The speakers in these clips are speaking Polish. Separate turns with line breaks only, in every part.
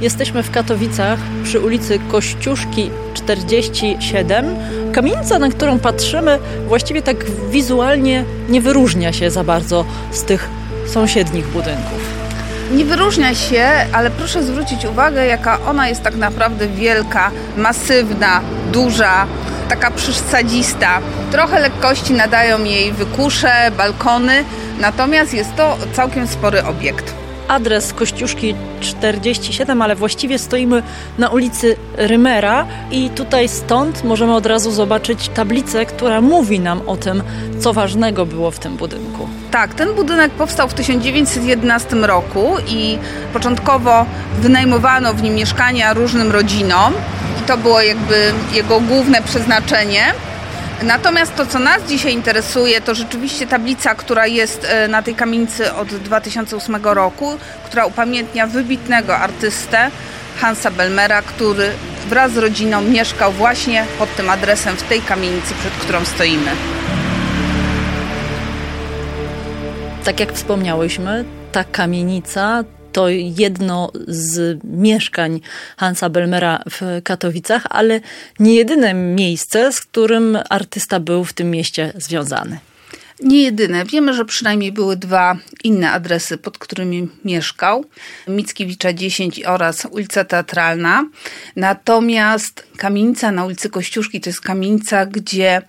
Jesteśmy w Katowicach przy ulicy Kościuszki 47. Kamienica, na którą patrzymy, właściwie tak wizualnie nie wyróżnia się za bardzo z tych sąsiednich budynków.
Nie wyróżnia się, ale proszę zwrócić uwagę, jaka ona jest tak naprawdę wielka, masywna, duża, taka przysadzista. Trochę lekkości nadają jej wykusze, balkony, natomiast jest to całkiem spory obiekt.
Adres Kościuszki 47, ale właściwie stoimy na ulicy Rymera i tutaj stąd możemy od razu zobaczyć tablicę, która mówi nam o tym, co ważnego było w tym budynku.
Tak, ten budynek powstał w 1911 roku i początkowo wynajmowano w nim mieszkania różnym rodzinom i to było jakby jego główne przeznaczenie. Natomiast to, co nas dzisiaj interesuje, to rzeczywiście tablica, która jest e, na tej kamienicy od 2008 roku, która upamiętnia wybitnego artystę Hansa Belmera, który wraz z rodziną mieszkał właśnie pod tym adresem w tej kamienicy, przed którą stoimy.
Tak jak wspomniałyśmy, ta kamienica to jedno z mieszkań Hansa Belmera w Katowicach, ale nie jedyne miejsce, z którym artysta był w tym mieście związany.
Nie jedyne. Wiemy, że przynajmniej były dwa inne adresy, pod którymi mieszkał. Mickiewicza 10 oraz ulica Teatralna. Natomiast kamienica na ulicy Kościuszki to jest kamienica, gdzie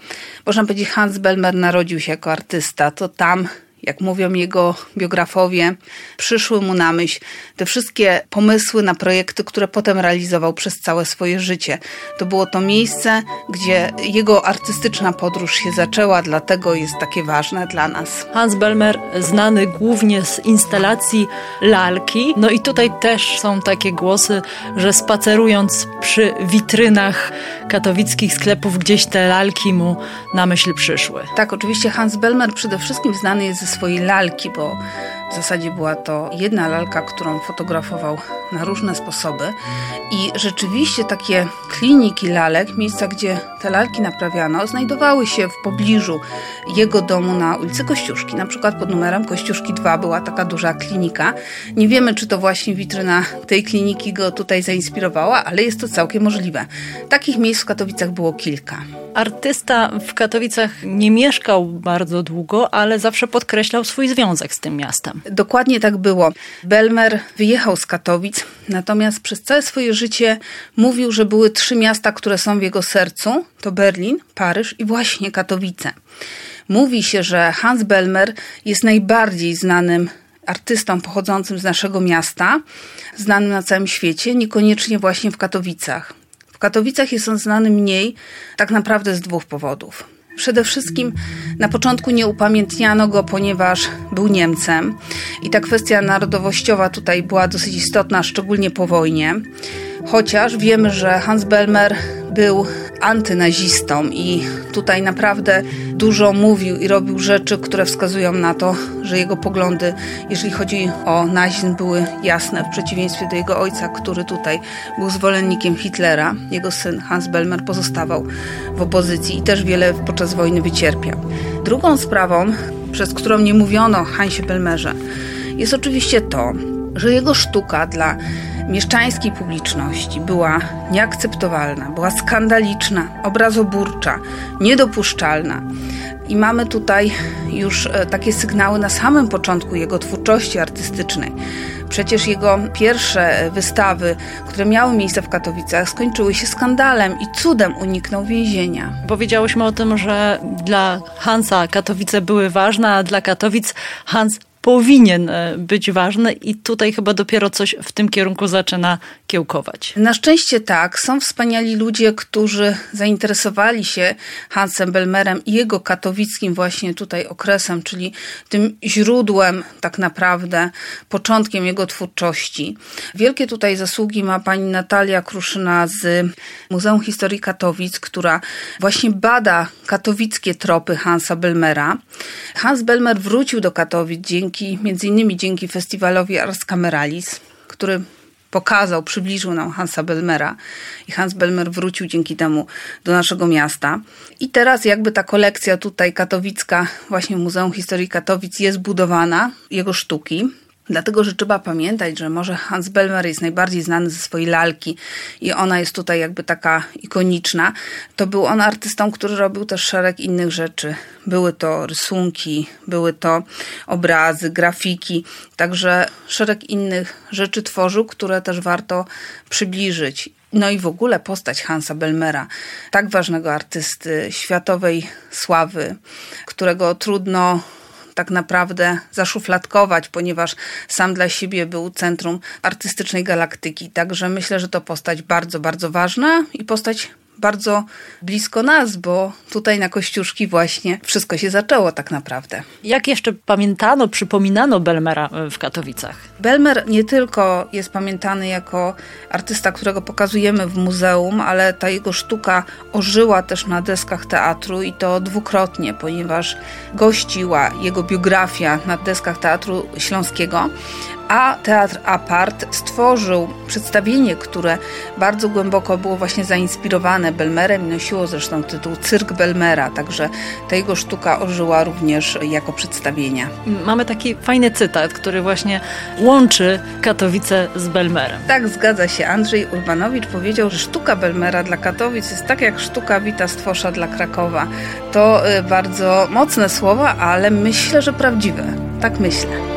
można powiedzieć Hans Belmer narodził się jako artysta. To tam jak mówią jego biografowie, przyszły mu na myśl te wszystkie pomysły na projekty, które potem realizował przez całe swoje życie. To było to miejsce, gdzie jego artystyczna podróż się zaczęła, dlatego jest takie ważne dla nas.
Hans Belmer znany głównie z instalacji lalki. No i tutaj też są takie głosy, że spacerując przy witrynach katowickich sklepów, gdzieś te lalki mu na myśl przyszły.
Tak, oczywiście Hans Belmer przede wszystkim znany jest swojej lalki, bo w zasadzie była to jedna lalka, którą fotografował na różne sposoby. I rzeczywiście takie kliniki lalek, miejsca, gdzie te lalki naprawiano, znajdowały się w pobliżu jego domu na ulicy Kościuszki. Na przykład pod numerem Kościuszki 2 była taka duża klinika. Nie wiemy, czy to właśnie witryna tej kliniki go tutaj zainspirowała, ale jest to całkiem możliwe. Takich miejsc w Katowicach było kilka.
Artysta w Katowicach nie mieszkał bardzo długo, ale zawsze podkreślał swój związek z tym miastem.
Dokładnie tak było. Belmer wyjechał z Katowic, natomiast przez całe swoje życie mówił, że były trzy miasta, które są w jego sercu: to Berlin, Paryż i właśnie Katowice. Mówi się, że Hans Belmer jest najbardziej znanym artystą pochodzącym z naszego miasta, znanym na całym świecie, niekoniecznie właśnie w Katowicach. W Katowicach jest on znany mniej, tak naprawdę z dwóch powodów. Przede wszystkim na początku nie upamiętniano go, ponieważ był Niemcem i ta kwestia narodowościowa tutaj była dosyć istotna, szczególnie po wojnie. Chociaż wiemy, że Hans Belmer był antynazistą i tutaj naprawdę dużo mówił i robił rzeczy, które wskazują na to, że jego poglądy, jeżeli chodzi o nazizm, były jasne w przeciwieństwie do jego ojca, który tutaj był zwolennikiem Hitlera. Jego syn Hans Belmer pozostawał w opozycji i też wiele podczas wojny wycierpiał. Drugą sprawą, przez którą nie mówiono Hansie Belmerze, jest oczywiście to, że jego sztuka dla mieszczańskiej publiczności była nieakceptowalna, była skandaliczna, obrazoburcza, niedopuszczalna. I mamy tutaj już e, takie sygnały na samym początku jego twórczości artystycznej. Przecież jego pierwsze wystawy, które miały miejsce w Katowicach, skończyły się skandalem i cudem uniknął więzienia.
Powiedziałyśmy o tym, że dla Hansa Katowice były ważne, a dla Katowic Hans powinien e, być ważny i tutaj chyba dopiero coś w tym kierunku zaczyna kiełkować.
Na szczęście tak. Są wspaniali ludzie, którzy zainteresowali się Hansem Belmerem i jego katowickim właśnie tutaj okresem, czyli tym źródłem tak naprawdę, początkiem jego twórczości. Wielkie tutaj zasługi ma pani Natalia Kruszyna z Muzeum Historii Katowic, która właśnie bada katowickie tropy Hansa Belmera. Hans Belmer wrócił do Katowic dzięki, między innymi dzięki festiwalowi Ars Cameralis, który pokazał, przybliżył nam Hansa Belmera i Hans Belmer wrócił dzięki temu do naszego miasta. I teraz jakby ta kolekcja tutaj katowicka, właśnie Muzeum Historii Katowic jest budowana, jego sztuki. Dlatego, że trzeba pamiętać, że może Hans Belmer jest najbardziej znany ze swojej lalki i ona jest tutaj jakby taka ikoniczna. To był on artystą, który robił też szereg innych rzeczy. Były to rysunki, były to obrazy, grafiki, także szereg innych rzeczy tworzył, które też warto przybliżyć. No i w ogóle postać Hansa Belmera, tak ważnego artysty światowej sławy, którego trudno tak naprawdę zaszufladkować, ponieważ sam dla siebie był centrum artystycznej galaktyki. Także myślę, że to postać bardzo, bardzo ważna i postać bardzo blisko nas, bo tutaj na Kościuszki właśnie wszystko się zaczęło tak naprawdę.
Jak jeszcze pamiętano, przypominano Belmera e, w Katowicach?
Belmer nie tylko jest pamiętany jako artysta, którego pokazujemy w muzeum, ale ta jego sztuka ożyła też na deskach teatru i to dwukrotnie, ponieważ gościła jego biografia na deskach Teatru Śląskiego, a Teatr Apart stworzył przedstawienie, które bardzo głęboko było właśnie zainspirowane Belmerem i nosiło zresztą tytuł Cyrk Belmera, także ta jego sztuka ożyła również jako przedstawienia.
Mamy taki fajny cytat, który właśnie łączy Katowice z Belmerem.
Tak, zgadza się. Andrzej Urbanowicz powiedział, że sztuka Belmera dla Katowic jest tak jak sztuka Wita Stwosza dla Krakowa. To y, bardzo mocne słowa, ale myślę, że prawdziwe. Tak myślę.